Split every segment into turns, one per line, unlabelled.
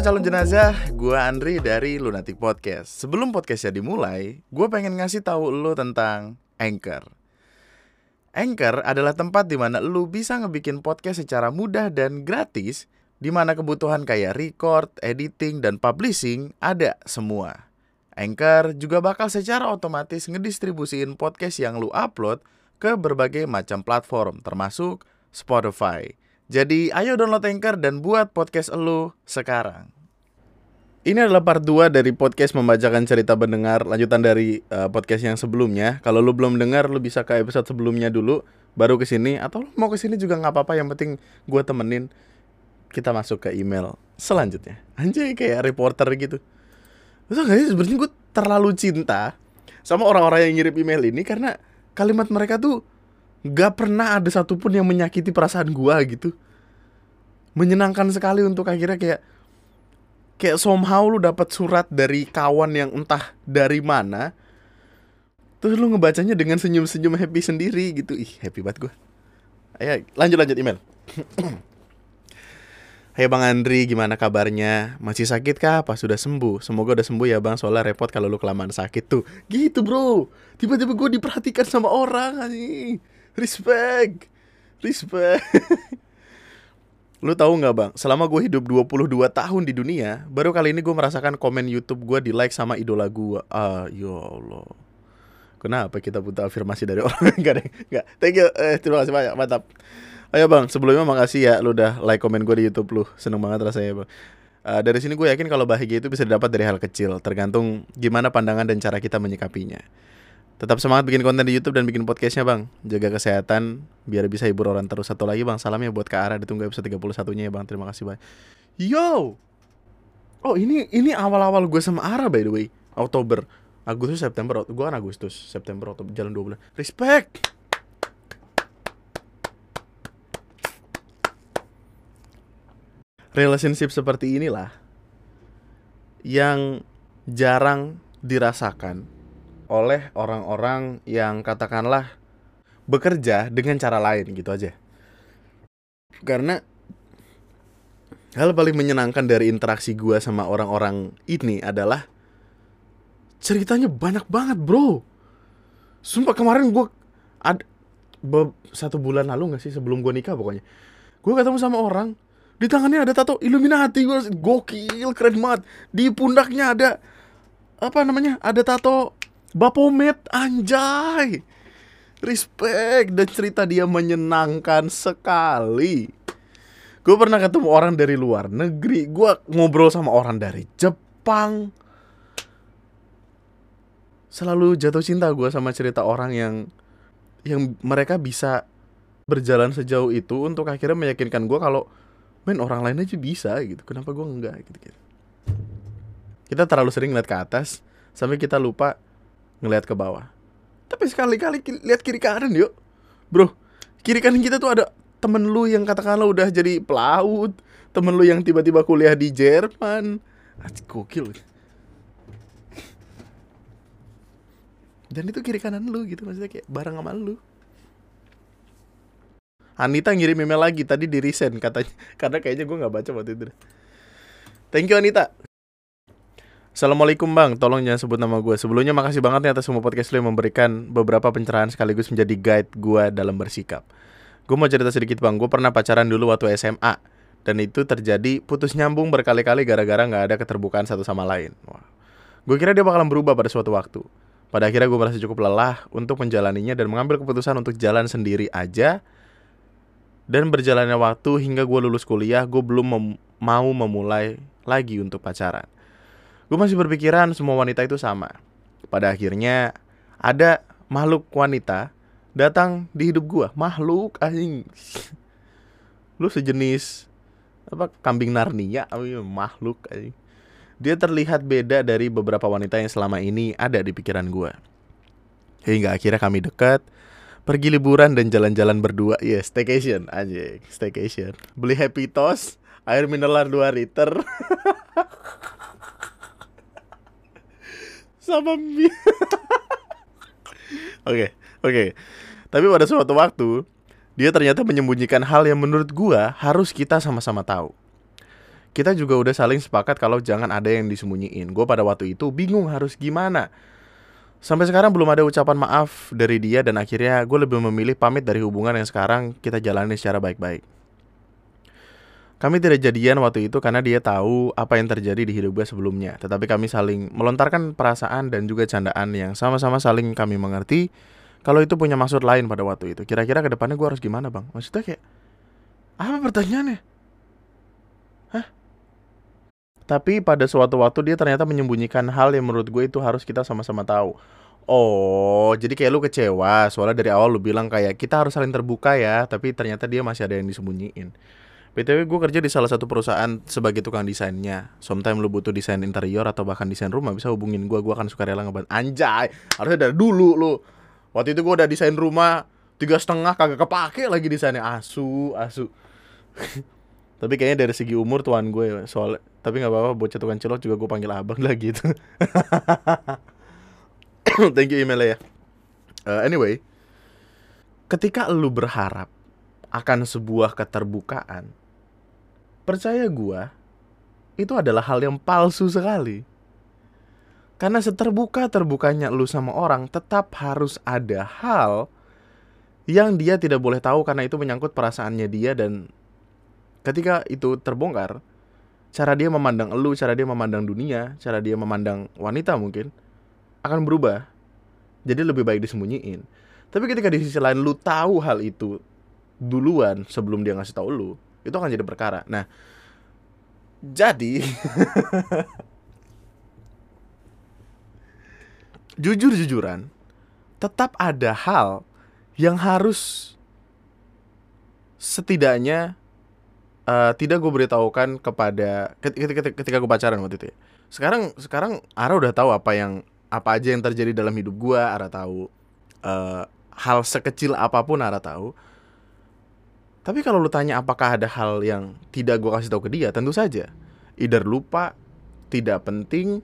Calon jenazah, gue Andri dari Lunatic Podcast. Sebelum podcastnya dimulai, gue pengen ngasih tahu lo tentang Anchor. Anchor adalah tempat di mana lo bisa ngebikin podcast secara mudah dan gratis, di mana kebutuhan kayak record, editing, dan publishing ada semua. Anchor juga bakal secara otomatis ngedistribusiin podcast yang lu upload ke berbagai macam platform, termasuk Spotify. Jadi ayo download Anchor dan buat podcast elu sekarang. Ini adalah part 2 dari podcast membacakan cerita pendengar lanjutan dari uh, podcast yang sebelumnya. Kalau lu belum dengar, lu bisa ke episode sebelumnya dulu, baru ke sini atau lu mau ke sini juga nggak apa-apa. Yang penting gue temenin. Kita masuk ke email selanjutnya. Anjay kayak reporter gitu. Itu gak sebenarnya gue terlalu cinta sama orang-orang yang ngirim email ini karena kalimat mereka tuh gak pernah ada satupun yang menyakiti perasaan gua gitu. Menyenangkan sekali untuk akhirnya kayak kayak somehow lu dapat surat dari kawan yang entah dari mana terus lu ngebacanya dengan senyum-senyum happy sendiri gitu. Ih happy banget gua. Ayo lanjut lanjut email. Hai Bang Andri, gimana kabarnya? Masih sakit kah? Apa sudah sembuh? Semoga udah sembuh ya Bang, soalnya repot kalau lu kelamaan sakit tuh. Gitu bro, tiba-tiba gue diperhatikan sama orang nih Respect. Respect. Lu tahu nggak bang, selama gue hidup 22 tahun di dunia Baru kali ini gue merasakan komen Youtube gue di like sama idola gue Ah, ya Allah. Kenapa kita butuh afirmasi dari orang? Enggak deh, enggak Thank you, eh, terima kasih banyak, mantap. Ayo bang, sebelumnya makasih ya lu udah like komen gue di YouTube lu. Seneng banget rasanya bang. Uh, dari sini gue yakin kalau bahagia itu bisa didapat dari hal kecil, tergantung gimana pandangan dan cara kita menyikapinya. Tetap semangat bikin konten di YouTube dan bikin podcastnya bang. Jaga kesehatan biar bisa hibur orang terus. Satu lagi bang, salamnya buat Kak Ara ditunggu episode 31 nya ya bang. Terima kasih bang. Yo, oh ini ini awal-awal gue sama Ara by the way, Oktober, Agustus, September, gue kan Agustus, September, Oktober, jalan dua bulan. Respect. relationship seperti inilah yang jarang dirasakan oleh orang-orang yang katakanlah bekerja dengan cara lain gitu aja. Karena hal paling menyenangkan dari interaksi gue sama orang-orang ini adalah ceritanya banyak banget bro. Sumpah kemarin gue ada satu bulan lalu gak sih sebelum gue nikah pokoknya. Gue ketemu sama orang di tangannya ada tato Illuminati gue gokil keren banget di pundaknya ada apa namanya ada tato Bapomet anjay. Respect. Dan cerita dia menyenangkan sekali. Gue pernah ketemu orang dari luar negeri. Gue ngobrol sama orang dari Jepang. Selalu jatuh cinta gue sama cerita orang yang yang mereka bisa berjalan sejauh itu untuk akhirnya meyakinkan gue kalau men orang lain aja bisa gitu. Kenapa gue enggak? Gitu gitu kita terlalu sering ngeliat ke atas sampai kita lupa ngeliat ke bawah. Tapi sekali-kali lihat kiri kanan yuk. Bro kiri kanan kita tuh ada temen lu yang katakanlah udah jadi pelaut temen lu yang tiba-tiba kuliah di Jerman. Gokil. Dan itu kiri kanan lu gitu maksudnya kayak bareng sama lu. Anita ngirim email lagi tadi di resend katanya karena kayaknya gue nggak baca waktu itu. Thank you Anita. Assalamualaikum bang, tolong jangan sebut nama gue Sebelumnya makasih banget nih atas semua podcast lo yang memberikan beberapa pencerahan sekaligus menjadi guide gue dalam bersikap. Gue mau cerita sedikit bang, gue pernah pacaran dulu waktu SMA Dan itu terjadi putus nyambung berkali-kali gara-gara gak ada keterbukaan satu sama lain. Wah. Gue kira dia bakalan berubah pada suatu waktu. Pada akhirnya gue merasa cukup lelah untuk menjalaninya dan mengambil keputusan untuk jalan sendiri aja. Dan berjalannya waktu hingga gue lulus kuliah, gue belum mem mau memulai lagi untuk pacaran. Gue masih berpikiran semua wanita itu sama. Pada akhirnya ada makhluk wanita datang di hidup gue. Makhluk anjing. Lu sejenis apa kambing Narnia, makhluk anjing. Dia terlihat beda dari beberapa wanita yang selama ini ada di pikiran gue. Hingga akhirnya kami dekat pergi liburan dan jalan-jalan berdua ya yeah, staycation aja staycation beli happy toast air mineral 2 liter sama mie oke oke tapi pada suatu waktu dia ternyata menyembunyikan hal yang menurut gua harus kita sama-sama tahu kita juga udah saling sepakat kalau jangan ada yang disembunyiin. Gue pada waktu itu bingung harus gimana. Sampai sekarang belum ada ucapan maaf dari dia dan akhirnya gue lebih memilih pamit dari hubungan yang sekarang kita jalani secara baik-baik. Kami tidak jadian waktu itu karena dia tahu apa yang terjadi di hidup gue sebelumnya. Tetapi kami saling melontarkan perasaan dan juga candaan yang sama-sama saling kami mengerti kalau itu punya maksud lain pada waktu itu. Kira-kira ke depannya gue harus gimana bang? Maksudnya kayak, apa pertanyaannya? Hah? Tapi pada suatu waktu dia ternyata menyembunyikan hal yang menurut gue itu harus kita sama-sama tahu. Oh, jadi kayak lu kecewa soalnya dari awal lu bilang kayak kita harus saling terbuka ya, tapi ternyata dia masih ada yang disembunyiin. BTW gue kerja di salah satu perusahaan sebagai tukang desainnya. Sometimes lu butuh desain interior atau bahkan desain rumah bisa hubungin gue. Gue akan suka rela ngebantu. Anjay, harusnya dari dulu lu. Waktu itu gue udah desain rumah tiga setengah kagak kepake lagi desainnya asu asu. tapi kayaknya dari segi umur tuan gue ya, soal tapi nggak apa-apa bocah tukang celok juga gue panggil abang lah gitu. Thank you emailnya ya. Uh, anyway, ketika lu berharap akan sebuah keterbukaan, percaya gua itu adalah hal yang palsu sekali. Karena seterbuka terbukanya lu sama orang tetap harus ada hal yang dia tidak boleh tahu karena itu menyangkut perasaannya dia dan ketika itu terbongkar, cara dia memandang lu, cara dia memandang dunia, cara dia memandang wanita mungkin akan berubah. Jadi lebih baik disembunyiin. Tapi ketika di sisi lain lu tahu hal itu duluan sebelum dia ngasih tahu lu, itu akan jadi perkara. Nah, jadi jujur-jujuran tetap ada hal yang harus setidaknya uh, tidak gue beritahukan kepada ketika, ketika gue pacaran waktu itu ya. Sekarang sekarang Ara udah tahu apa yang apa aja yang terjadi dalam hidup gue, Ara tahu uh, hal sekecil apa pun Ara tahu tapi kalau lu tanya apakah ada hal yang tidak gue kasih tahu ke dia, tentu saja. Either lupa, tidak penting,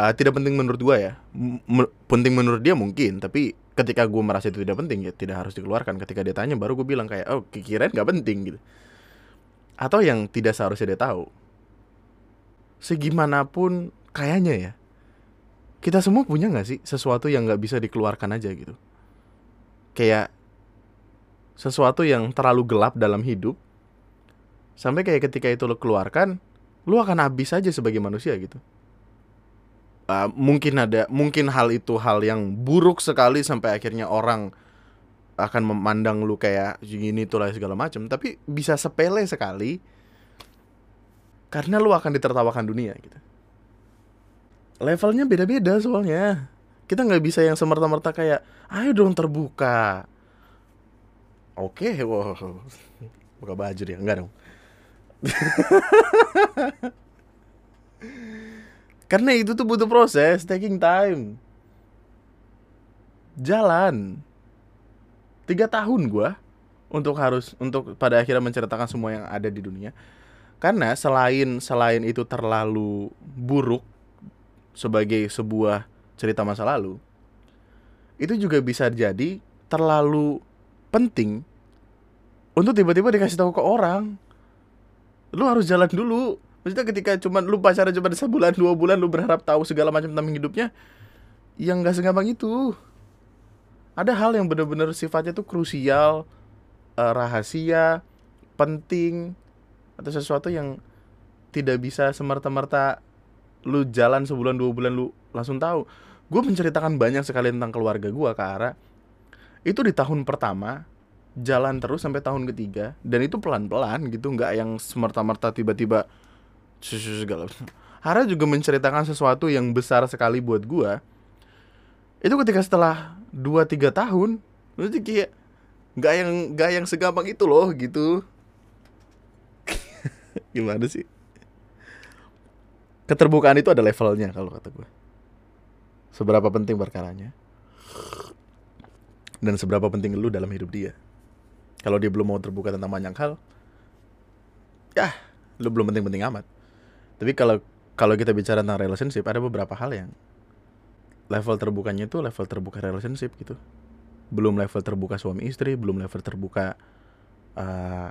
uh, tidak penting menurut gue ya. M penting menurut dia mungkin, tapi ketika gue merasa itu tidak penting ya tidak harus dikeluarkan. Ketika dia tanya baru gue bilang kayak, oh kirain gak penting gitu. Atau yang tidak seharusnya dia tahu. Segimanapun kayaknya ya, kita semua punya gak sih sesuatu yang gak bisa dikeluarkan aja gitu. Kayak sesuatu yang terlalu gelap dalam hidup sampai kayak ketika itu lo keluarkan lo akan habis aja sebagai manusia gitu. Uh, mungkin ada mungkin hal itu hal yang buruk sekali sampai akhirnya orang akan memandang lu kayak gini tuh lah segala macam. Tapi bisa sepele sekali karena lu akan ditertawakan dunia gitu. Levelnya beda-beda soalnya. Kita nggak bisa yang semerta-merta kayak ayo dong terbuka Oke, okay, wow. Buka baju dia, enggak dong. Karena itu tuh butuh proses, taking time. Jalan. Tiga tahun gua untuk harus untuk pada akhirnya menceritakan semua yang ada di dunia. Karena selain selain itu terlalu buruk sebagai sebuah cerita masa lalu, itu juga bisa jadi terlalu penting untuk tiba-tiba dikasih tahu ke orang. Lu harus jalan dulu. Maksudnya ketika cuma lu pacaran cuma sebulan dua bulan lu berharap tahu segala macam tentang hidupnya, yang nggak segampang itu. Ada hal yang benar-benar sifatnya tuh krusial, uh, rahasia, penting, atau sesuatu yang tidak bisa semerta-merta lu jalan sebulan dua bulan lu langsung tahu. Gue menceritakan banyak sekali tentang keluarga gue ke arah itu di tahun pertama jalan terus sampai tahun ketiga dan itu pelan-pelan gitu nggak yang semerta-merta tiba-tiba segala Hara juga menceritakan sesuatu yang besar sekali buat gua. Itu ketika setelah 2-3 tahun berarti kayak nggak yang nggak yang segampang itu loh gitu. Gimana sih? Keterbukaan itu ada levelnya kalau kata gue seberapa penting perkaranya dan seberapa penting lu dalam hidup dia. Kalau dia belum mau terbuka tentang banyak hal, ya lu belum penting-penting amat. Tapi kalau kalau kita bicara tentang relationship, ada beberapa hal yang level terbukanya itu level terbuka relationship gitu. Belum level terbuka suami istri, belum level terbuka uh,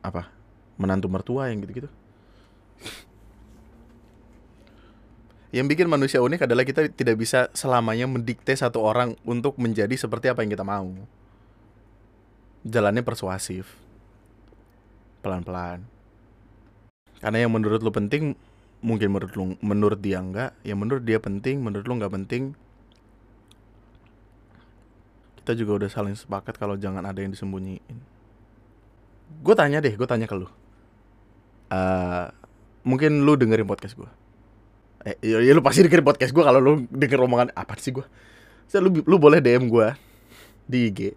apa menantu mertua yang gitu-gitu yang bikin manusia unik adalah kita tidak bisa selamanya mendikte satu orang untuk menjadi seperti apa yang kita mau jalannya persuasif. Pelan-pelan. Karena yang menurut lu penting mungkin menurut lu menurut dia enggak yang menurut dia penting menurut lu nggak penting kita juga udah saling sepakat kalau jangan ada yang disembunyiin. Gue tanya deh gue tanya ke lu. Uh, mungkin lu dengerin podcast gue eh ya, ya lu pasti dengerin podcast gue kalau lu denger omongan apa sih gue lu lu boleh dm gue di ig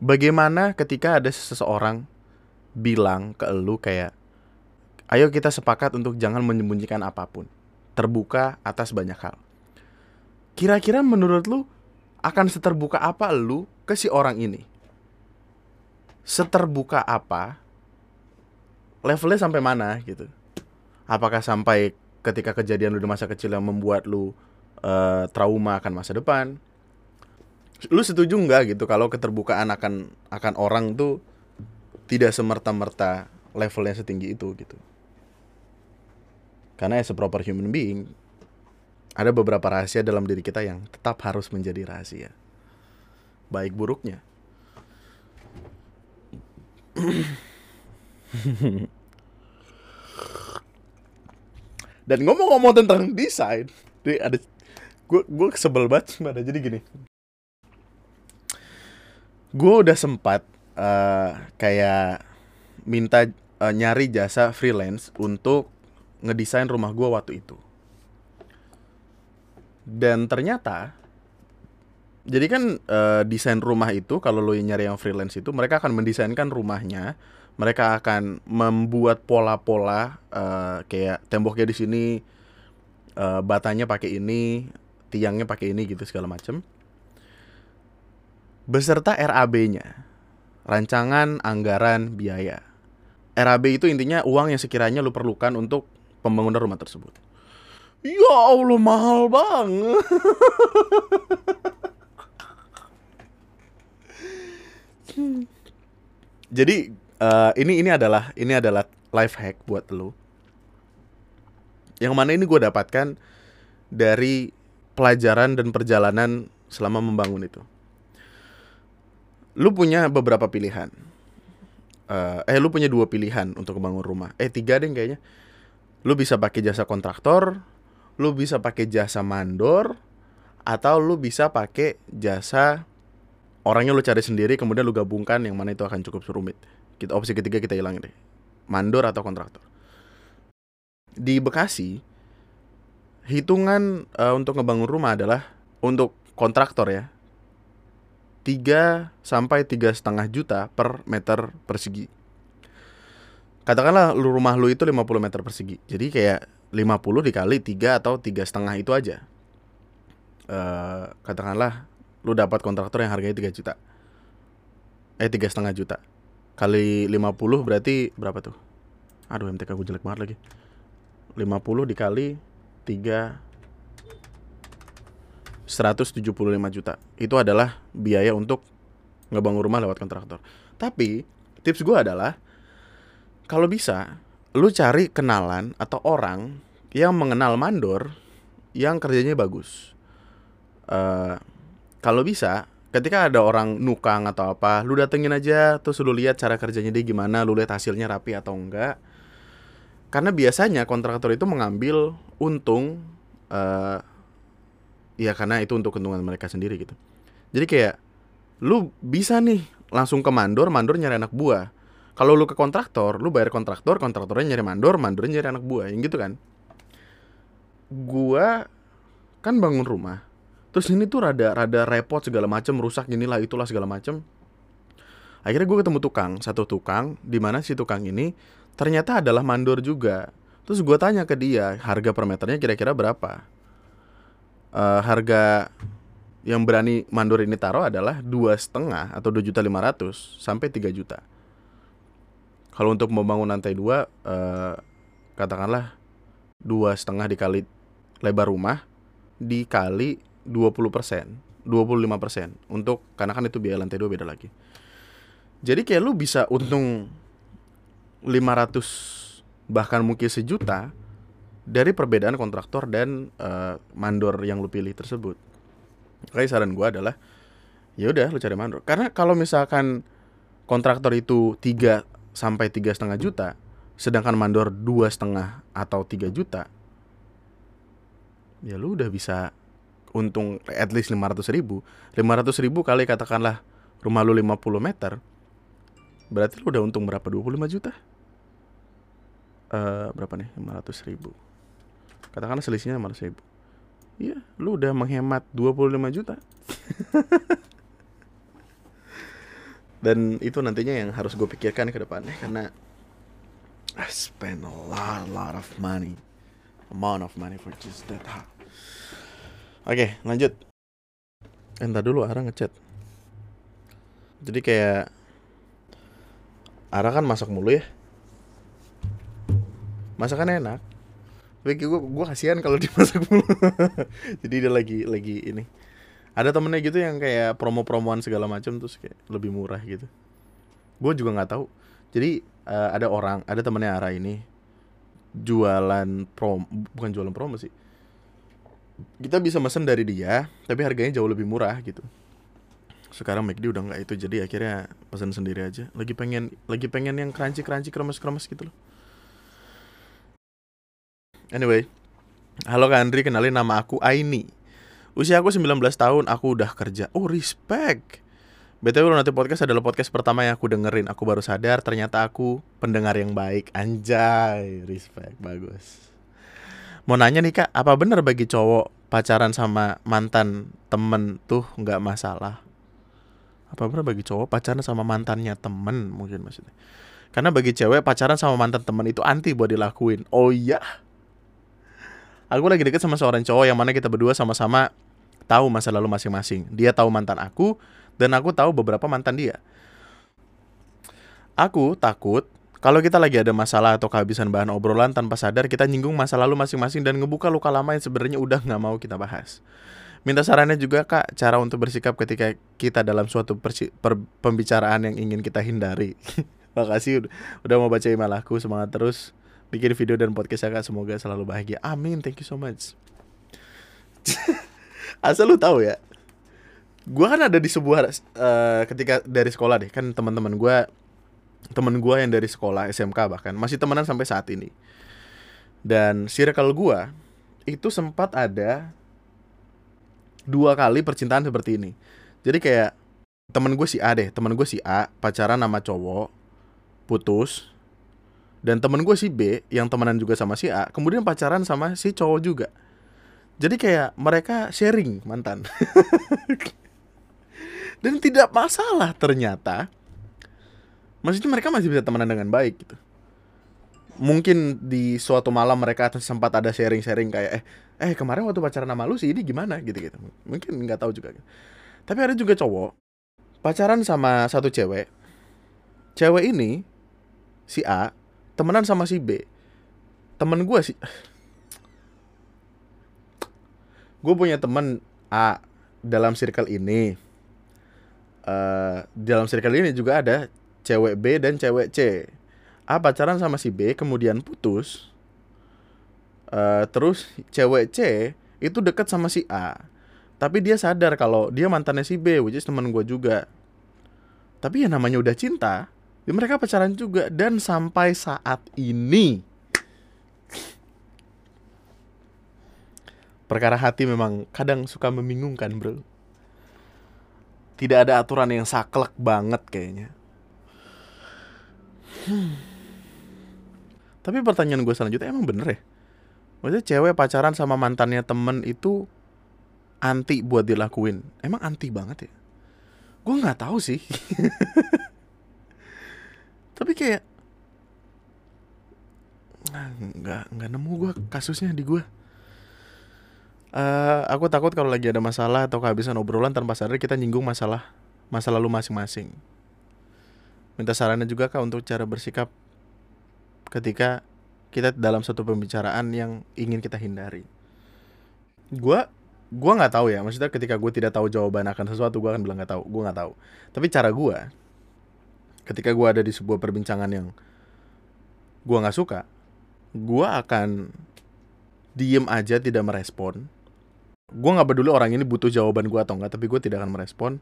bagaimana ketika ada seseorang bilang ke lu kayak Ayo kita sepakat untuk jangan menyembunyikan apa pun. Terbuka atas banyak hal. Kira-kira menurut lu akan seterbuka apa lu ke si orang ini? Seterbuka apa? Levelnya sampai mana gitu? Apakah sampai ketika kejadian lu di masa kecil yang membuat lu uh, trauma akan masa depan? Lu setuju nggak gitu kalau keterbukaan akan akan orang tuh tidak semerta-merta levelnya setinggi itu gitu? Karena as a proper human being, ada beberapa rahasia dalam diri kita yang tetap harus menjadi rahasia. Baik buruknya. Dan ngomong-ngomong tentang desain, ada gue gue sebel banget ada jadi gini. Gue udah sempat uh, kayak minta uh, nyari jasa freelance untuk ngedesain rumah gue waktu itu. Dan ternyata jadi kan uh, desain rumah itu kalau lo nyari yang freelance itu mereka akan mendesainkan rumahnya, mereka akan membuat pola-pola uh, kayak temboknya di sini uh, batanya pakai ini, tiangnya pakai ini gitu segala macem. Beserta RAB-nya, rancangan anggaran biaya. RAB itu intinya uang yang sekiranya lo perlukan untuk pembangunan rumah tersebut. Ya Allah mahal banget. Jadi uh, ini ini adalah ini adalah life hack buat lo. Yang mana ini gue dapatkan dari pelajaran dan perjalanan selama membangun itu. Lu punya beberapa pilihan. Uh, eh lu punya dua pilihan untuk membangun rumah. Eh tiga deh kayaknya Lu bisa pakai jasa kontraktor, lu bisa pakai jasa mandor, atau lu bisa pakai jasa orangnya lu cari sendiri kemudian lu gabungkan yang mana itu akan cukup rumit. Kita opsi ketiga kita hilangin deh. Mandor atau kontraktor. Di Bekasi hitungan uh, untuk ngebangun rumah adalah untuk kontraktor ya 3 sampai tiga setengah juta per meter persegi. Katakanlah lu rumah lu itu 50 meter persegi. Jadi kayak 50 dikali tiga atau tiga setengah itu aja. Uh, katakanlah lu dapat kontraktor yang harganya 3 juta. Eh tiga setengah juta. Kali 50 berarti berapa tuh? Aduh MTK gue jelek banget lagi. 50 dikali 3 175 juta itu adalah biaya untuk ngebangun rumah lewat kontraktor tapi tips gue adalah kalau bisa lu cari kenalan atau orang yang mengenal mandor yang kerjanya bagus. Uh, kalau bisa, ketika ada orang nukang atau apa, lu datengin aja, terus lu lihat cara kerjanya dia gimana, lu lihat hasilnya rapi atau enggak. Karena biasanya kontraktor itu mengambil untung, uh, ya karena itu untuk keuntungan mereka sendiri gitu. Jadi kayak, lu bisa nih langsung ke mandor, mandor nyari anak buah kalau lu ke kontraktor, lu bayar kontraktor, kontraktornya nyari mandor, mandornya nyari anak buah, yang gitu kan. Gua kan bangun rumah. Terus ini tuh rada rada repot segala macem, rusak inilah itulah segala macem. Akhirnya gue ketemu tukang, satu tukang, di mana si tukang ini ternyata adalah mandor juga. Terus gue tanya ke dia, harga per meternya kira-kira berapa? Uh, harga yang berani mandor ini taruh adalah dua setengah atau dua juta lima ratus sampai tiga juta. Kalau untuk membangun lantai dua, uh, katakanlah dua setengah dikali lebar rumah dikali 20 persen, 25 persen untuk karena kan itu biaya lantai dua beda lagi. Jadi kayak lu bisa untung 500 bahkan mungkin sejuta dari perbedaan kontraktor dan uh, mandor yang lu pilih tersebut. Kayak saran gue adalah ya udah lu cari mandor. Karena kalau misalkan kontraktor itu 3 sampai tiga setengah juta, sedangkan mandor dua setengah atau 3 juta, ya lu udah bisa untung at least 500 ribu. 500 ribu kali katakanlah rumah lu 50 meter berarti lu udah untung berapa? 25 juta? Uh, berapa nih? 500 ribu katakanlah selisihnya 500 ribu iya lu udah menghemat 25 juta dan itu nantinya yang harus gue pikirkan ke depannya karena I spend a lot, lot of money amount of money for just that Oke, lanjut. Entar dulu Ara ngechat. Jadi kayak Ara kan masak mulu ya. Masakan enak. Tapi gue gue kasihan kalau dimasak mulu. Jadi dia lagi lagi ini. Ada temennya gitu yang kayak promo-promoan segala macam terus kayak lebih murah gitu. Gue juga nggak tahu. Jadi uh, ada orang, ada temennya Ara ini jualan prom bukan jualan promo sih kita bisa mesen dari dia tapi harganya jauh lebih murah gitu sekarang McD udah nggak itu jadi akhirnya pesan sendiri aja lagi pengen lagi pengen yang crunchy crunchy kremes kremes gitu loh anyway halo Kak Andri kenalin nama aku Aini usia aku 19 tahun aku udah kerja oh respect BTW nanti podcast adalah podcast pertama yang aku dengerin Aku baru sadar ternyata aku pendengar yang baik Anjay, respect, bagus Mau nanya nih kak, apa bener bagi cowok pacaran sama mantan temen tuh nggak masalah? Apa bener bagi cowok pacaran sama mantannya temen mungkin maksudnya? Karena bagi cewek pacaran sama mantan temen itu anti buat dilakuin. Oh iya? Aku lagi deket sama seorang cowok yang mana kita berdua sama-sama tahu masa lalu masing-masing. Dia tahu mantan aku dan aku tahu beberapa mantan dia. Aku takut kalau kita lagi ada masalah atau kehabisan bahan obrolan tanpa sadar kita nyinggung masa lalu masing-masing dan ngebuka luka lama yang sebenarnya udah nggak mau kita bahas. Minta sarannya juga kak cara untuk bersikap ketika kita dalam suatu per pembicaraan yang ingin kita hindari. Makasih udah mau baca email aku semangat terus bikin video dan podcast kak semoga selalu bahagia. Amin thank you so much. Asal lu tahu ya, gue kan ada di sebuah uh, ketika dari sekolah deh kan teman-teman gue temen gue yang dari sekolah SMK bahkan masih temenan sampai saat ini dan circle gue itu sempat ada dua kali percintaan seperti ini jadi kayak temen gue si A deh temen gue si A pacaran sama cowok putus dan temen gue si B yang temenan juga sama si A kemudian pacaran sama si cowok juga. Jadi kayak mereka sharing mantan. Dan tidak masalah ternyata. Maksudnya mereka masih bisa temenan dengan baik gitu. Mungkin di suatu malam mereka sempat ada sharing-sharing kayak eh eh kemarin waktu pacaran sama lu sih ini gimana? Gitu gitu mungkin nggak tahu juga tapi ada juga cowok pacaran sama satu cewek. Cewek ini si A temenan sama si B temen gue sih gue punya temen A dalam circle ini uh, dalam circle ini juga ada cewek B dan cewek C. A pacaran sama si B, kemudian putus. Uh, terus cewek C itu deket sama si A. Tapi dia sadar kalau dia mantannya si B, which is teman gue juga. Tapi ya namanya udah cinta, ya mereka pacaran juga dan sampai saat ini perkara hati memang kadang suka membingungkan, bro. Tidak ada aturan yang saklek banget kayaknya. Hmm. Tapi pertanyaan gue selanjutnya emang bener ya? Maksudnya cewek pacaran sama mantannya temen itu anti buat dilakuin. Emang anti banget ya? Gue nggak tahu sih. Tapi kayak nggak nggak nemu gue kasusnya di gue. Uh, aku takut kalau lagi ada masalah atau kehabisan obrolan tanpa sadar kita nyinggung masalah masa lalu masing-masing minta sarannya juga kak untuk cara bersikap ketika kita dalam satu pembicaraan yang ingin kita hindari. Gua gua nggak tahu ya, maksudnya ketika gue tidak tahu jawaban akan sesuatu, gue akan bilang nggak tahu, gue nggak tahu. Tapi cara gue, ketika gue ada di sebuah perbincangan yang gue nggak suka gue akan diem aja tidak merespon. Gue nggak peduli orang ini butuh jawaban gue atau enggak tapi gue tidak akan merespon.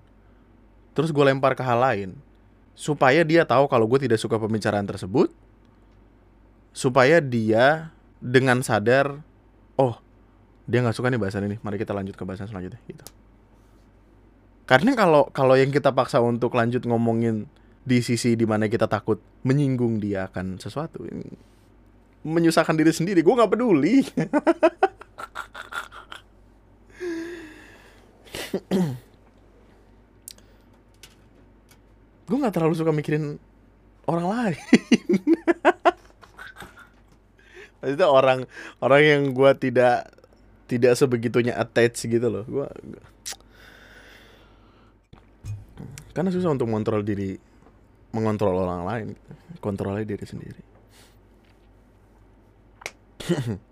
Terus gue lempar ke hal lain. Supaya dia tahu kalau gue tidak suka pembicaraan tersebut. Supaya dia dengan sadar oh dia nggak suka nih bahasan ini. Mari kita lanjut ke bahasan selanjutnya. Gitu. Karena kalau kalau yang kita paksa untuk lanjut ngomongin di sisi di mana kita takut menyinggung dia akan sesuatu. Menyusahkan diri sendiri gue nggak peduli. Gue nggak terlalu suka mikirin orang lain. Itu orang orang yang gue tidak tidak sebegitunya attach gitu loh. Gue karena susah untuk mengontrol diri mengontrol orang lain kontrolnya diri sendiri.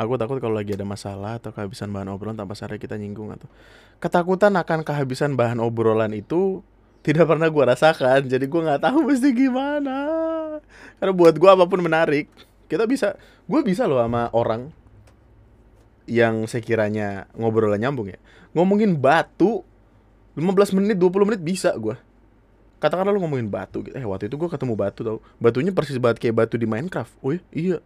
Aku takut kalau lagi ada masalah atau kehabisan bahan obrolan tanpa sadar kita nyinggung atau ketakutan akan kehabisan bahan obrolan itu tidak pernah gue rasakan. Jadi gue nggak tahu mesti gimana. Karena buat gue apa pun menarik kita bisa gue bisa loh sama orang yang sekiranya ngobrolnya nyambung ya. Ngomongin batu 15 menit 20 menit bisa gue katakanlah lu ngomongin batu gitu. Eh waktu itu gue ketemu batu tau. Batunya persis banget kayak batu di Minecraft. Oh iya, iya.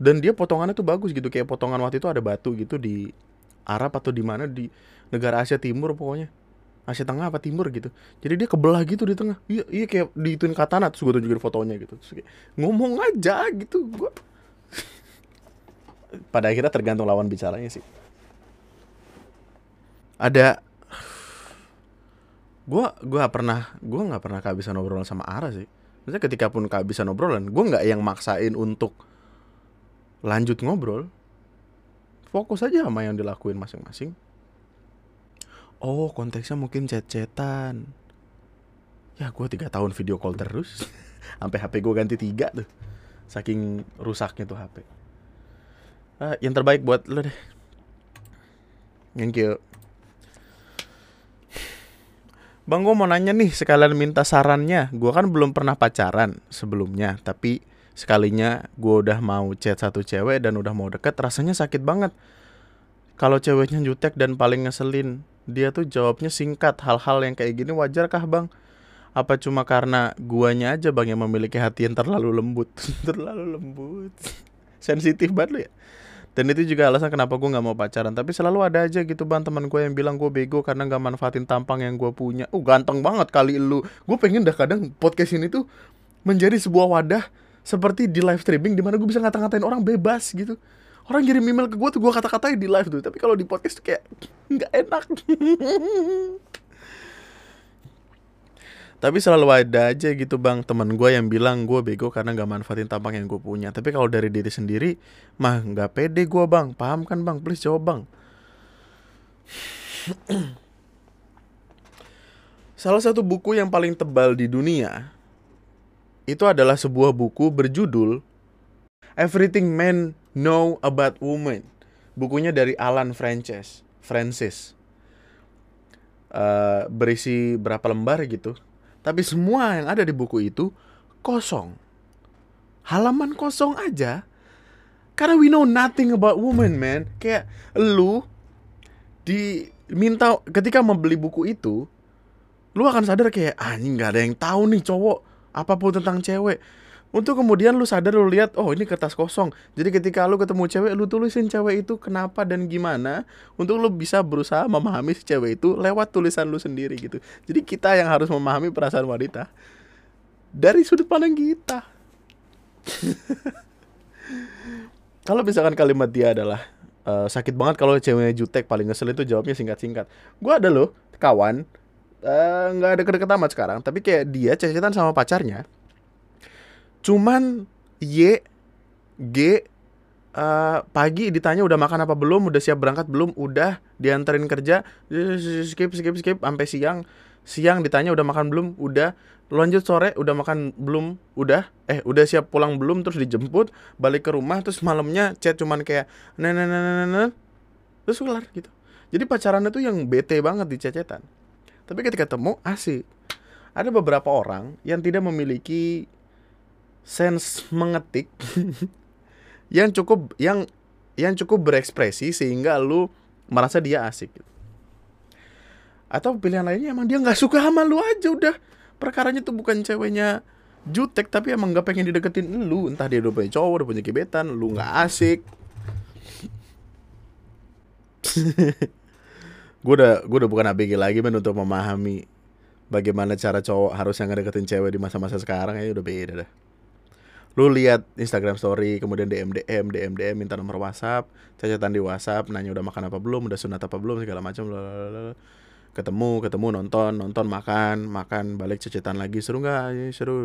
Dan dia potongannya tuh bagus gitu. Kayak potongan waktu itu ada batu gitu di Arab atau di mana di negara Asia Timur pokoknya. Asia Tengah apa Timur gitu. Jadi dia kebelah gitu di tengah. Iya, iya kayak diituin katana terus gue tunjukin fotonya gitu. Terus kayak ngomong aja gitu gue. Pada akhirnya tergantung lawan bicaranya sih. Ada gue gak pernah gue nggak pernah kehabisan obrolan sama Ara sih. Maksudnya ketika pun kehabisan obrolan gue nggak yang maksain untuk lanjut ngobrol. Fokus aja sama yang dilakuin masing-masing. Oh konteksnya mungkin chat-chatan. Ya gue tiga tahun video call terus. Sampai HP gue ganti tiga tuh. Saking rusaknya tuh HP uh, yang terbaik buat lo deh. Thank you Bang gue mau nanya nih sekalian minta sarannya. Gue kan belum pernah pacaran sebelumnya Tapi sekalinya gue udah mau chat satu cewek dan udah mau deket Rasanya sakit banget. Kalau ceweknya jutek dan paling ngeselin Dia tuh jawabnya singkat Hal-hal yang kayak gini wajar kah bang? Apa cuma karena guanya aja bang yang memiliki hati yang terlalu lembut? Terlalu lembut. Sensitif banget lu ya dan itu juga alasan kenapa gue nggak mau pacaran. Tapi selalu ada aja gitu bang. Teman gue yang bilang gue bego karena nggak manfaatin tampang yang gue punya. Uh ganteng banget kali lu. Gue pengen dah kadang podcast ini tuh menjadi sebuah wadah seperti di live streaming di mana gue bisa ngata-ngatain orang bebas gitu. Orang kirim email ke gue tuh gue kata-katain di live tuh. Tapi kalau di podcast tuh kayak nggak enak Tapi selalu ada aja gitu bang teman gue yang bilang gue bego karena gak manfaatin tampang yang gue punya. Tapi kalau dari diri sendiri mah gak pede gue bang. Paham kan bang? Please jawab bang. Salah satu buku yang paling tebal di dunia itu adalah sebuah buku berjudul Everything Men Know About Women. Bukunya dari Alan Frances. Francis. Uh, berisi berapa lembar gitu tapi semua yang ada di buku itu kosong. Halaman kosong aja. Karena we know nothing about women, man. Kayak lu diminta ketika membeli buku itu, lu akan sadar kayak anjing nggak ada yang tahu nih cowok apa pun tentang cewek untuk kemudian lu sadar lu lihat oh ini kertas kosong. Jadi ketika lu ketemu cewek lu tulisin cewek itu kenapa dan gimana untuk lu bisa berusaha memahami si cewek itu lewat tulisan lu sendiri gitu. Jadi kita yang harus memahami perasaan wanita dari sudut pandang kita. Kalau misalkan kalimat dia adalah uh, sakit banget kalau ceweknya jutek paling ngesel itu jawabnya singkat-singkat. Gue ada loh kawan eh, nggak uh, ada deket amat sekarang tapi kayak dia cecetan sama pacarnya cuman Y G uh, pagi ditanya udah makan apa belum, udah siap berangkat belum, udah dianterin kerja, skip skip skip sampai siang. Siang ditanya udah makan belum, udah lanjut sore udah makan belum, udah eh udah siap pulang belum, terus dijemput, balik ke rumah, terus malamnya chat cuman kayak nah nah nah nah nah terus kelar gitu. Jadi pacaran itu yang bete banget di cecetan. Tapi ketika ketemu asik. Ada beberapa orang yang tidak memiliki sense mengetik yang cukup yang yang cukup berekspresi sehingga lu merasa dia asik gitu. atau pilihan lainnya emang dia nggak suka sama lu aja udah. Perkaranya tuh bukan ceweknya jutek tapi emang nggak pengen dideketin lu. Entah dia udah punya cowok udah punya gebetan lu nggak asik. Gue udah gue udah bukan ABG lagi men untuk memahami bagaimana cara cowok harusnya ngedeketin cewek di masa-masa sekarang. Ya udah beda dah lu lihat Instagram story kemudian DM DM DM DM minta nomor WhatsApp cacatan di WhatsApp nanya udah makan apa belum udah sunat apa belum segala macam ketemu ketemu nonton nonton makan makan balik cecetan lagi. Seru nggak? Seru.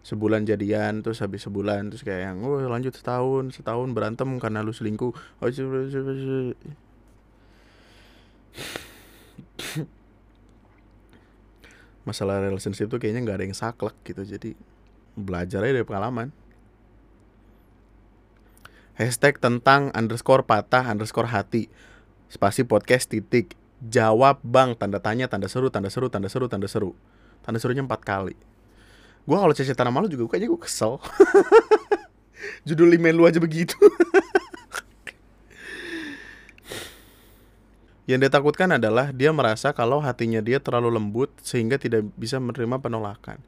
Sebulan jadian terus habis sebulan terus kayak yang oh lanjut setahun setahun berantem karena lu selingkuh. Oh, masalah relationship tuh kayaknya nggak ada yang saklek gitu jadi belajar aja dari pengalaman. Hashtag tentang underscore patah underscore hati. Spasi podcast titik. Jawab bang. Tanda tanya tanda seru tanda seru tanda seru tanda seru. Tanda serunya empat kali. Gue kalau cecetan sama lu juga kayaknya gue kesel. Judul email lu aja begitu. Yang dia takutkan adalah dia merasa kalau hatinya dia terlalu lembut sehingga tidak bisa menerima penolakan.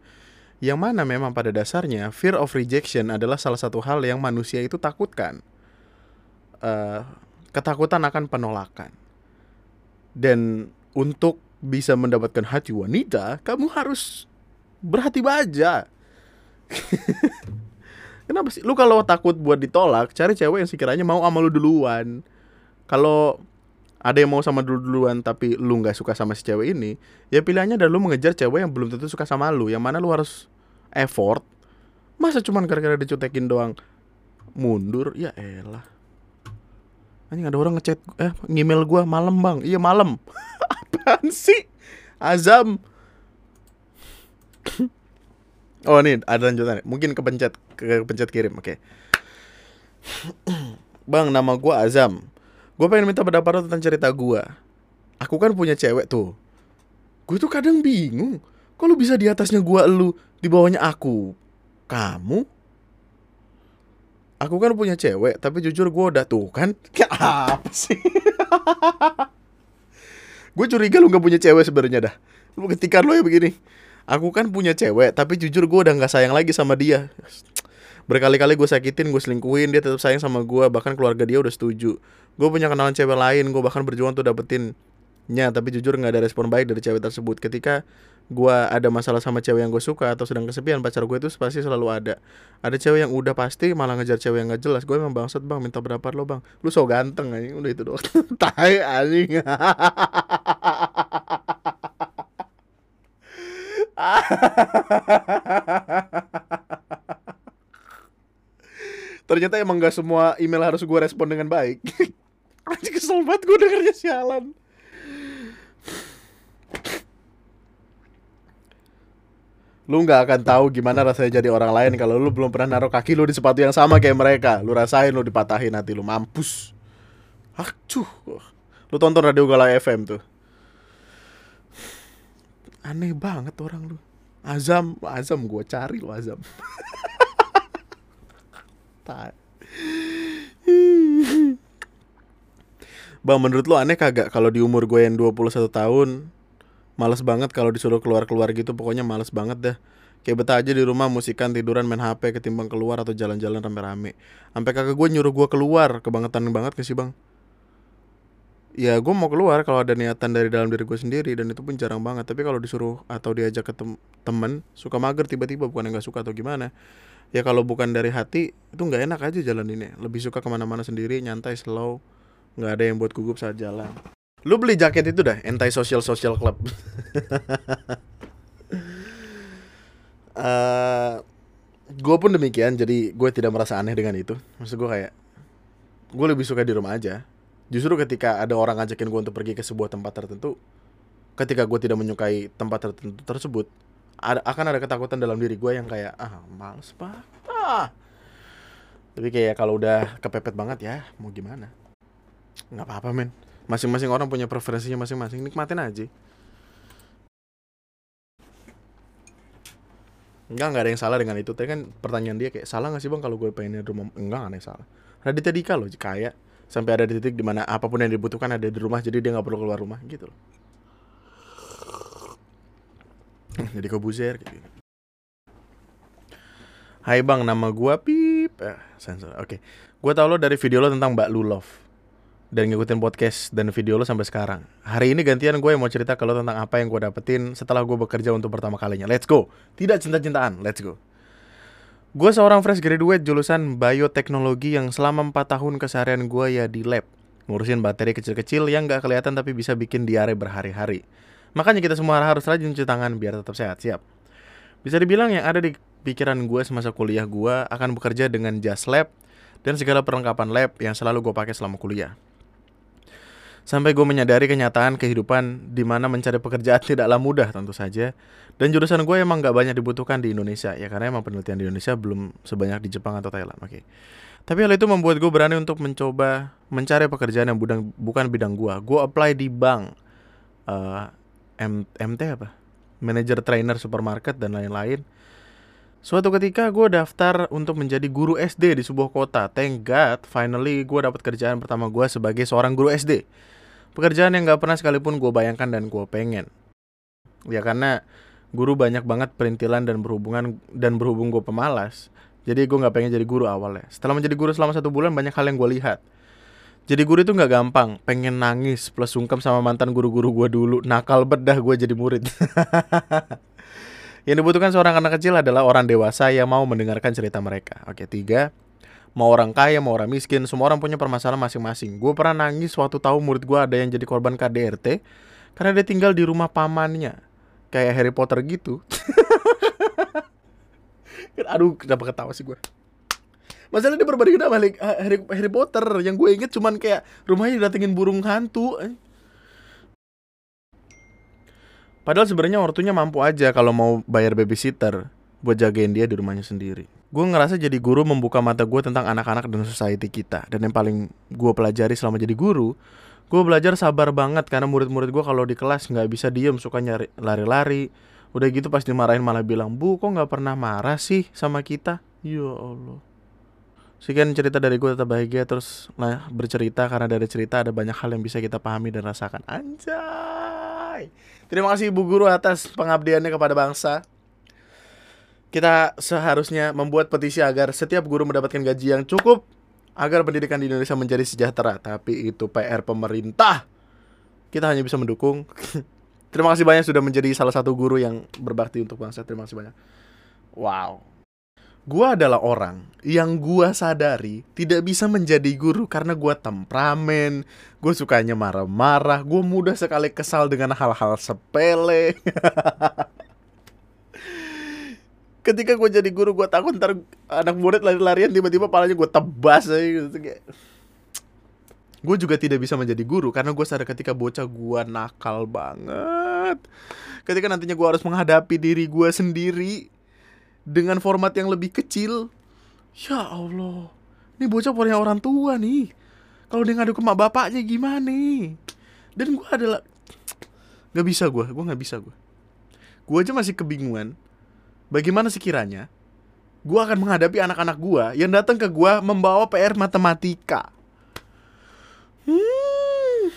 Yang mana memang pada dasarnya fear of rejection adalah salah satu hal yang manusia itu takutkan. Uh, ketakutan akan penolakan. Dan untuk bisa mendapatkan hati wanita, kamu harus berhati baja. Kenapa sih? Lu kalau takut buat ditolak, cari cewek yang sekiranya mau sama lu duluan. Kalau ada yang mau sama dulu duluan tapi lu nggak suka sama si cewek ini ya pilihannya adalah lu mengejar cewek yang belum tentu suka sama lu yang mana lu harus effort. Masa cuman gara-gara dicutekin doang? Mundur? Ya elah. Anjing ada orang ngechat eh ngemail gua malam bang. Iya malam. Apaan sih? Azam. Oh ini ada lanjutan mungkin kepencet ke pencet kirim oke. Okay. bang nama gua azam gue pengen minta pendapat lo tentang cerita gue aku kan punya cewek tuh. Gue tuh kadang bingung kalau bisa di atasnya gue lu di bawahnya aku? Kamu? Aku kan punya cewek tapi jujur gue udah tuh kan? Kayak apa sih? Gue curiga lu gak punya cewek sebenarnya dah. Lu ketika lo ya begini. Aku kan punya cewek tapi jujur gue udah nggak sayang lagi sama dia berkali-kali gue sakitin gue selingkuhin dia tetap sayang sama gue bahkan keluarga dia udah setuju. Gue punya kenalan cewek lain gue bahkan berjuang tuh dapetin nya tapi jujur nggak ada respon baik dari cewek tersebut. Ketika gue ada masalah sama cewek yang gue suka atau sedang kesepian pacar gue itu pasti selalu ada. Ada cewek yang udah pasti malah ngejar cewek yang gak jelas. Gue emang bangsat bang minta pendapat lo bang? Lu so ganteng aja udah itu doang. Tai anjing ternyata emang gak semua email harus gue respon dengan baik Anjir kesel banget gue dengernya sialan Lu gak akan tahu gimana rasanya jadi orang lain kalau lu belum pernah naruh kaki lu di sepatu yang sama kayak mereka. Lu rasain lu dipatahin nanti lu mampus. Acuh. Lu tonton Radio Galau FM tuh. Aneh banget orang lu. Azam, Azam gue cari lu Azam. Bang menurut lo aneh kagak kalau di umur gue yang 21 tahun Males banget kalau disuruh keluar-keluar gitu pokoknya males banget dah. Kayak betah aja di rumah musikan tiduran main HP ketimbang keluar atau jalan-jalan rame-rame. Sampai kakak gue nyuruh gue keluar kebangetan banget ke sih bang? Ya gue mau keluar kalau ada niatan dari dalam diri gue sendiri dan itu pun jarang banget. Tapi kalau disuruh atau diajak ke tem temen suka mager tiba-tiba bukan yang gak suka atau gimana ya kalau bukan dari hati itu nggak enak aja jalan ini lebih suka ke mana-mana sendiri nyantai slow. Nggak ada yang buat gugup saat jalan. Lu beli jaket itu dah anti social social club. Uh, eh, gue pun demikian jadi gue tidak merasa aneh dengan itu. Maksud gue kayak gue lebih suka di rumah aja. Justru ketika ada orang ngajakin gue untuk pergi ke sebuah tempat tertentu ketika gue tidak menyukai tempat tertentu tersebut ada akan ada ketakutan dalam diri gue yang kayak ah males pak ah tapi kayak kalau udah kepepet banget ya mau gimana nggak apa-apa men masing-masing orang punya preferensinya masing-masing nikmatin aja Enggak, enggak ada yang salah dengan itu. Tapi kan pertanyaan dia kayak salah gak sih bang kalau gue pengen di rumah? Enggak, ada yang salah. Raditya Dika loh, kaya sampai ada di titik di mana apa pun yang dibutuhkan ada di rumah, jadi dia nggak perlu keluar rumah gitu loh. jadi kebuzer gitu. Hai bang, nama gue Pip. Eh, sensor. Oke, okay. gue tau lo dari video lo tentang Mbak Lulov dan ngikutin podcast dan video lo sampai sekarang. Hari ini gantian gue yang mau cerita lo tentang apa yang gue dapetin setelah gue bekerja untuk pertama kalinya. Let's go. Tidak cinta-cintaan, let's go. Gue seorang fresh graduate jurusan bioteknologi yang selama 4 tahun keseharian gue ya di lab. Ngurusin bakteri kecil-kecil yang gak kelihatan tapi bisa bikin diare berhari-hari. Makanya kita semua harus rajin cuci tangan biar tetap sehat, siap. Bisa dibilang yang ada di pikiran gue semasa kuliah gue akan bekerja dengan jas lab dan segala perlengkapan lab yang selalu gue pakai selama kuliah. Sampai gue menyadari kenyataan kehidupan di mana mencari pekerjaan tidaklah mudah tentu saja. Dan jurusan gue emang gak banyak dibutuhkan di Indonesia ya karena emang penelitian di Indonesia belum sebanyak di Jepang atau Thailand. Oke. Okay. Tapi hal itu membuat gue berani untuk mencoba mencari pekerjaan yang bukan bidang gue. Gue apply di bank, uh, M, MT apa? Manager trainer supermarket dan lain-lain. Suatu ketika gue daftar untuk menjadi guru SD di sebuah kota. Thank God, finally gue dapat kerjaan pertama gue sebagai seorang guru SD. Pekerjaan yang gak pernah sekalipun gue bayangkan dan gue pengen. Ya karena guru banyak banget perintilan dan berhubungan dan berhubung gue pemalas. Jadi gue gak pengen jadi guru awalnya. Setelah menjadi guru selama satu bulan banyak hal yang gue lihat. Jadi guru itu gak gampang. Pengen nangis plus sungkem sama mantan guru-guru gue dulu. Nakal bedah gue jadi murid. yang dibutuhkan seorang anak kecil adalah orang dewasa yang mau mendengarkan cerita mereka. Oke, tiga mau orang kaya mau orang miskin semua orang punya permasalahan masing-masing gue pernah nangis waktu tahu murid gue ada yang jadi korban KDRT karena dia tinggal di rumah pamannya kayak Harry Potter gitu aduh kenapa ketawa sih gue Masalahnya dia berbanding sama Harry, Harry Potter. Yang gue inget cuman kayak Rumahnya didatengin burung hantu Padahal sebenarnya ortunya mampu aja kalau mau bayar babysitter buat jagain dia di rumahnya sendiri. Gue ngerasa jadi guru membuka mata gue tentang anak-anak dan society kita. Dan yang paling gue pelajari selama jadi guru gue belajar sabar banget karena murid-murid gue kalau di kelas nggak bisa diem suka nyari lari-lari. Udah gitu pas dimarahin malah bilang bu kok nggak pernah marah sih sama kita? Ya allah sekian cerita dari gue tetap bahagia terus lah bercerita karena dari cerita ada banyak hal yang bisa kita pahami dan rasakan anjay terima kasih ibu guru atas pengabdiannya kepada bangsa kita seharusnya membuat petisi agar setiap guru mendapatkan gaji yang cukup agar pendidikan di Indonesia menjadi sejahtera. Tapi itu PR pemerintah. Kita hanya bisa mendukung. Terima kasih banyak sudah menjadi salah satu guru yang berbakti untuk bangsa. Terima kasih banyak. Wow. Gua adalah orang yang gua sadari tidak bisa menjadi guru karena gua temperamen, gue sukanya marah-marah, gue mudah sekali kesal dengan hal-hal sepele. ketika gue jadi guru gue takut ntar anak murid lari-larian tiba-tiba palanya gue tebas aja gitu gue juga tidak bisa menjadi guru karena gue sadar ketika bocah gue nakal banget ketika nantinya gue harus menghadapi diri gue sendiri dengan format yang lebih kecil ya Allah ini bocah punya orang tua nih kalau dia ngadu ke mak bapaknya gimana dan gue adalah nggak bisa gue gue nggak bisa gue gue aja masih kebingungan bagaimana sekiranya gue akan menghadapi anak-anak gue yang datang ke gue membawa PR matematika. Hmm.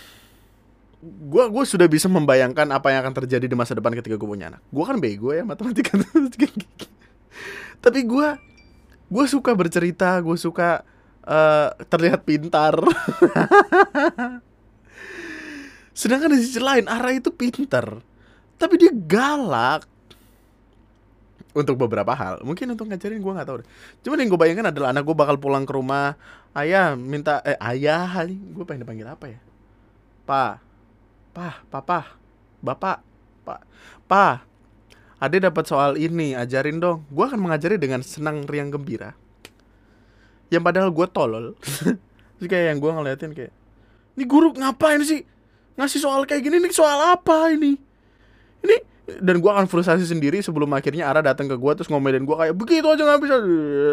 Gue gue sudah bisa membayangkan apa yang akan terjadi di masa depan ketika gue punya anak. Gue kan bego ya matematika. Tapi gue gue suka bercerita, gue suka uh, terlihat pintar. Sedangkan di sisi lain arah itu pintar, tapi dia galak. Untuk beberapa hal. Mungkin untuk ngajarin gue nggak tahu deh. Cuma yang gue bayangkan adalah anak gue bakal pulang ke rumah ayah minta eh ayah gue pengen dipanggil apa ya? Pa. Pa papa. Bapak. Pak pa ade dapat soal ini ajarin dong. Gue akan mengajari dengan senang riang gembira. Yang padahal gue tolol. Terus kayak yang gue ngeliatin kayak ini guru ngapain sih? Ngasih soal kayak gini nih soal apa ini? Ini? Dan gue akan frustasi sendiri sebelum akhirnya Ara datang ke gue terus ngomelin gue kayak begitu aja nggak bisa.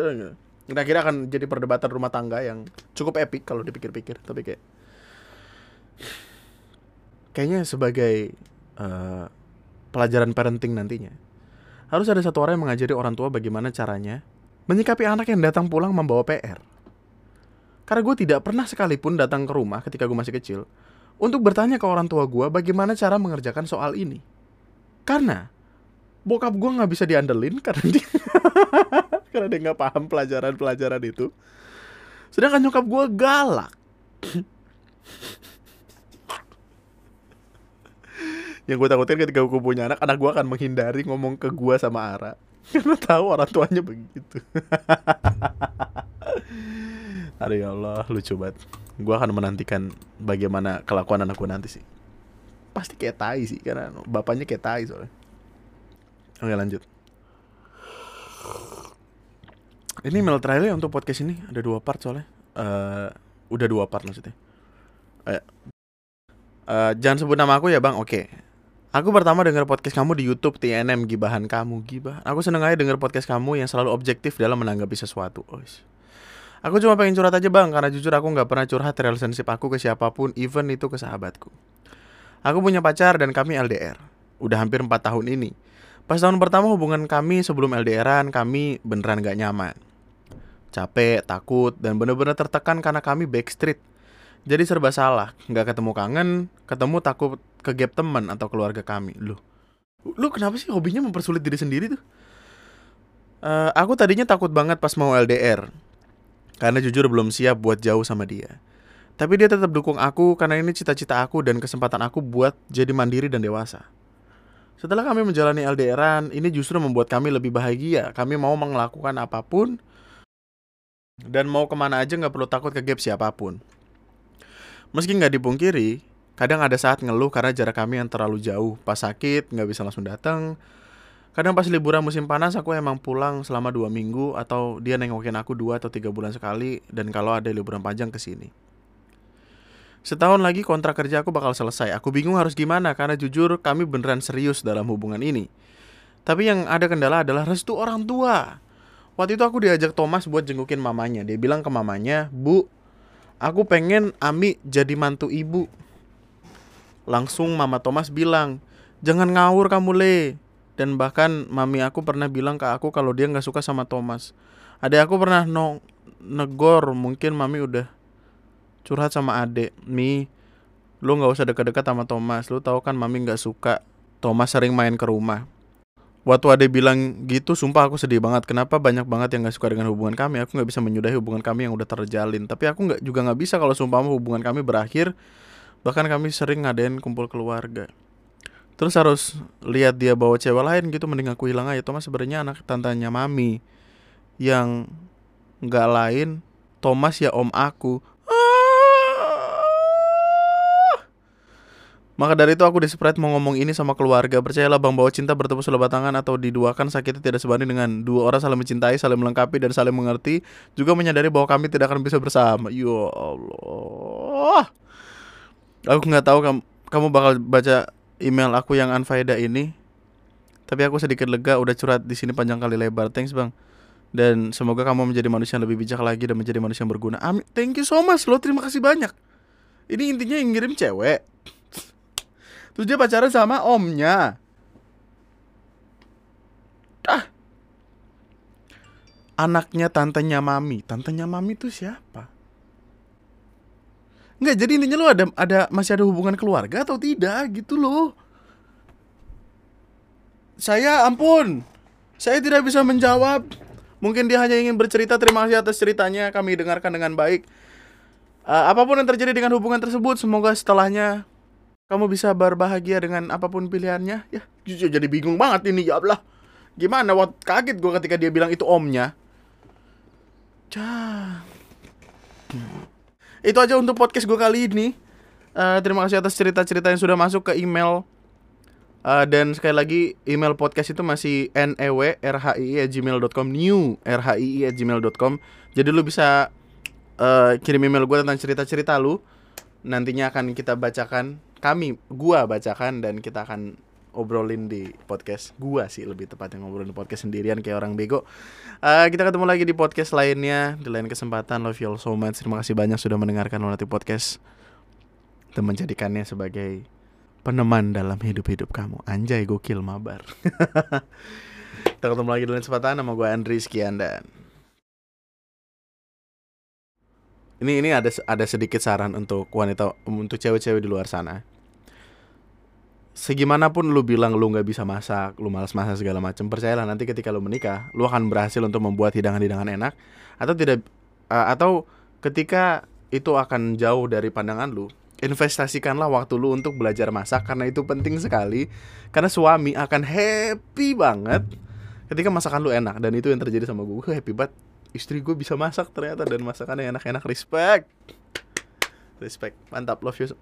Dan akhirnya akan jadi perdebatan rumah tangga yang cukup epic kalau dipikir-pikir. Tapi kayak kayaknya sebagai uh, pelajaran parenting nantinya Harus ada satu orang yang mengajari orang tua bagaimana caranya menyikapi anak yang datang pulang membawa PR. Karena gue tidak pernah sekalipun datang ke rumah ketika gue masih kecil untuk bertanya ke orang tua gue bagaimana cara mengerjakan soal ini. Karena bokap gue nggak bisa diandelin karena dia karena dia nggak paham pelajaran-pelajaran itu. Sedangkan nyokap gue galak. Yang gue takutin ketika gue punya anak, anak gue akan menghindari ngomong ke gue sama Ara. Karena tahu orang tuanya begitu. Aduh ya Allah, lucu banget. Gue akan menantikan bagaimana kelakuan anak gue nanti sih. Pasti kayak tai sih, karena bapaknya kayak tai soalnya. Oke lanjut. Ini email terakhir untuk podcast ini ada dua part soalnya. Uh, udah dua part maksudnya. Uh, uh, jangan sebut nama aku ya bang. Oke. Aku pertama dengar podcast kamu di YouTube TNM Gibahan kamu Gibah. Aku seneng aja dengar podcast kamu yang selalu objektif dalam menanggapi sesuatu. Oh, Aku cuma pengen curhat aja bang, karena jujur aku nggak pernah curhat relationship aku ke siapa pun, even itu ke sahabatku. Aku punya pacar dan kami LDR. Udah hampir 4 tahun ini. Pas tahun pertama hubungan kami sebelum LDRan, kami beneran gak nyaman. Capek, takut, dan bener-bener tertekan karena kami backstreet. Jadi serba salah, nggak ketemu kangen, ketemu takut ke gap teman atau keluarga kami. Lu, lu kenapa sih hobinya mempersulit diri sendiri tuh? Uh, aku tadinya takut banget pas mau LDR, karena jujur belum siap buat jauh sama dia. Tapi dia tetap dukung aku karena ini cita-cita aku dan kesempatan aku buat jadi mandiri dan dewasa. Setelah kami menjalani LDRan, ini justru membuat kami lebih bahagia. Kami mau melakukan apa pun dan mau ke mana aja nggak perlu takut ke gap siapa pun. Meski nggak dipungkiri, Kadang ada saat ngeluh karena jarak kami yang terlalu jauh. Pas sakit, nggak bisa langsung datang. Kadang pas liburan musim panas, aku emang pulang selama dua minggu atau dia nengokin aku dua atau tiga bulan sekali. Dan kalau ada liburan panjang ke sini. Setahun lagi kontrak kerja aku bakal selesai. Aku bingung harus gimana karena jujur kami beneran serius dalam hubungan ini. Tapi yang ada kendala adalah restu orang tua. Waktu itu aku diajak Thomas buat jengukin mamanya. Dia bilang ke mamanya, Bu, aku pengen Ami jadi mantu ibu. Langsung Mama Thomas bilang, jangan ngawur kamu le. Dan bahkan mami aku pernah bilang ke aku kalau dia nggak suka sama Thomas. Adek aku pernah no negor, mungkin mami udah curhat sama adek. Mi, lu nggak usah dekat-dekat sama Thomas. Lu tahu kan mami nggak suka Thomas sering main ke rumah. Waktu adek bilang gitu, sumpah aku sedih banget. Kenapa banyak banget yang nggak suka dengan hubungan kami? Aku nggak bisa menyudahi hubungan kami yang udah terjalin. Tapi aku nggak juga nggak bisa kalau sumpah hubungan kami berakhir bahkan kami sering ngadain kumpul keluarga terus harus lihat dia bawa cewek lain gitu mending aku hilang aja Thomas sebenarnya anak tantanya mami yang nggak lain Thomas ya om aku Maka dari itu aku desperate mau ngomong ini sama keluarga. Percayalah bang bahwa cinta bertemu selebat tangan atau diduakan sakitnya tidak sebanding dengan dua orang saling mencintai, saling melengkapi dan saling mengerti. Juga menyadari bahwa kami tidak akan bisa bersama. Ya Allah. Aku nggak tahu kamu kamu bakal baca email aku yang unfaedah ini. Tapi aku sedikit lega udah curhat di sini panjang kali lebar. Thanks bang. Dan semoga kamu menjadi manusia yang lebih bijak lagi dan menjadi manusia yang berguna. Amin. Thank you so much lo. Terima kasih banyak. Ini intinya yang ngirim cewek. Terus dia pacaran sama omnya. Ah. Anaknya tantenya mami. Tantenya mami itu siapa? Enggak, jadi intinya lo ada ada masih ada hubungan keluarga atau tidak gitu loh. Saya ampun. Saya tidak bisa menjawab. Mungkin dia hanya ingin bercerita. Terima kasih atas ceritanya. Kami dengarkan dengan baik. Uh, apa pun yang terjadi dengan hubungan tersebut, semoga setelahnya kamu bisa berbahagia dengan apa pun pilihannya. Ya, jujur jadi bingung banget ini ya Allah. Gimana? Waktu kaget gue ketika dia bilang itu omnya. Cah. Itu aja untuk podcast gue kali ini. Uh, terima kasih atas cerita-cerita yang sudah masuk ke email. Uh, dan sekali lagi email podcast itu masih newrhii@gmail.com new rhii@gmail.com. Jadi lu bisa uh, kirim email gue tentang cerita-cerita lu. Nantinya akan kita bacakan kami gua bacakan dan kita akan obrolin di podcast gua sih lebih tepatnya ngobrolin di podcast sendirian kayak orang bego. Uh, kita ketemu lagi di podcast lainnya di lain kesempatan. Love you all so much. Terima kasih banyak sudah mendengarkan Lunati Podcast dan menjadikannya sebagai peneman dalam hidup-hidup kamu. Anjay gokil mabar. Kita ketemu lagi dengan kesempatan nama gue Andri sekian dan ini ini ada ada sedikit saran untuk wanita untuk cewek-cewek di luar sana. Segimanapun lu bilang lu nggak bisa masak, lu malas masak segala macam, percayalah nanti ketika lu menikah, lu akan berhasil untuk membuat hidangan-hidangan enak atau tidak uh, atau ketika itu akan jauh dari pandangan lu, investasikanlah waktu lu untuk belajar masak karena itu penting sekali karena suami akan happy banget ketika masakan lu enak dan itu yang terjadi sama gue gue happy banget istri gue bisa masak ternyata dan masakannya enak-enak respect. Respect mantap love you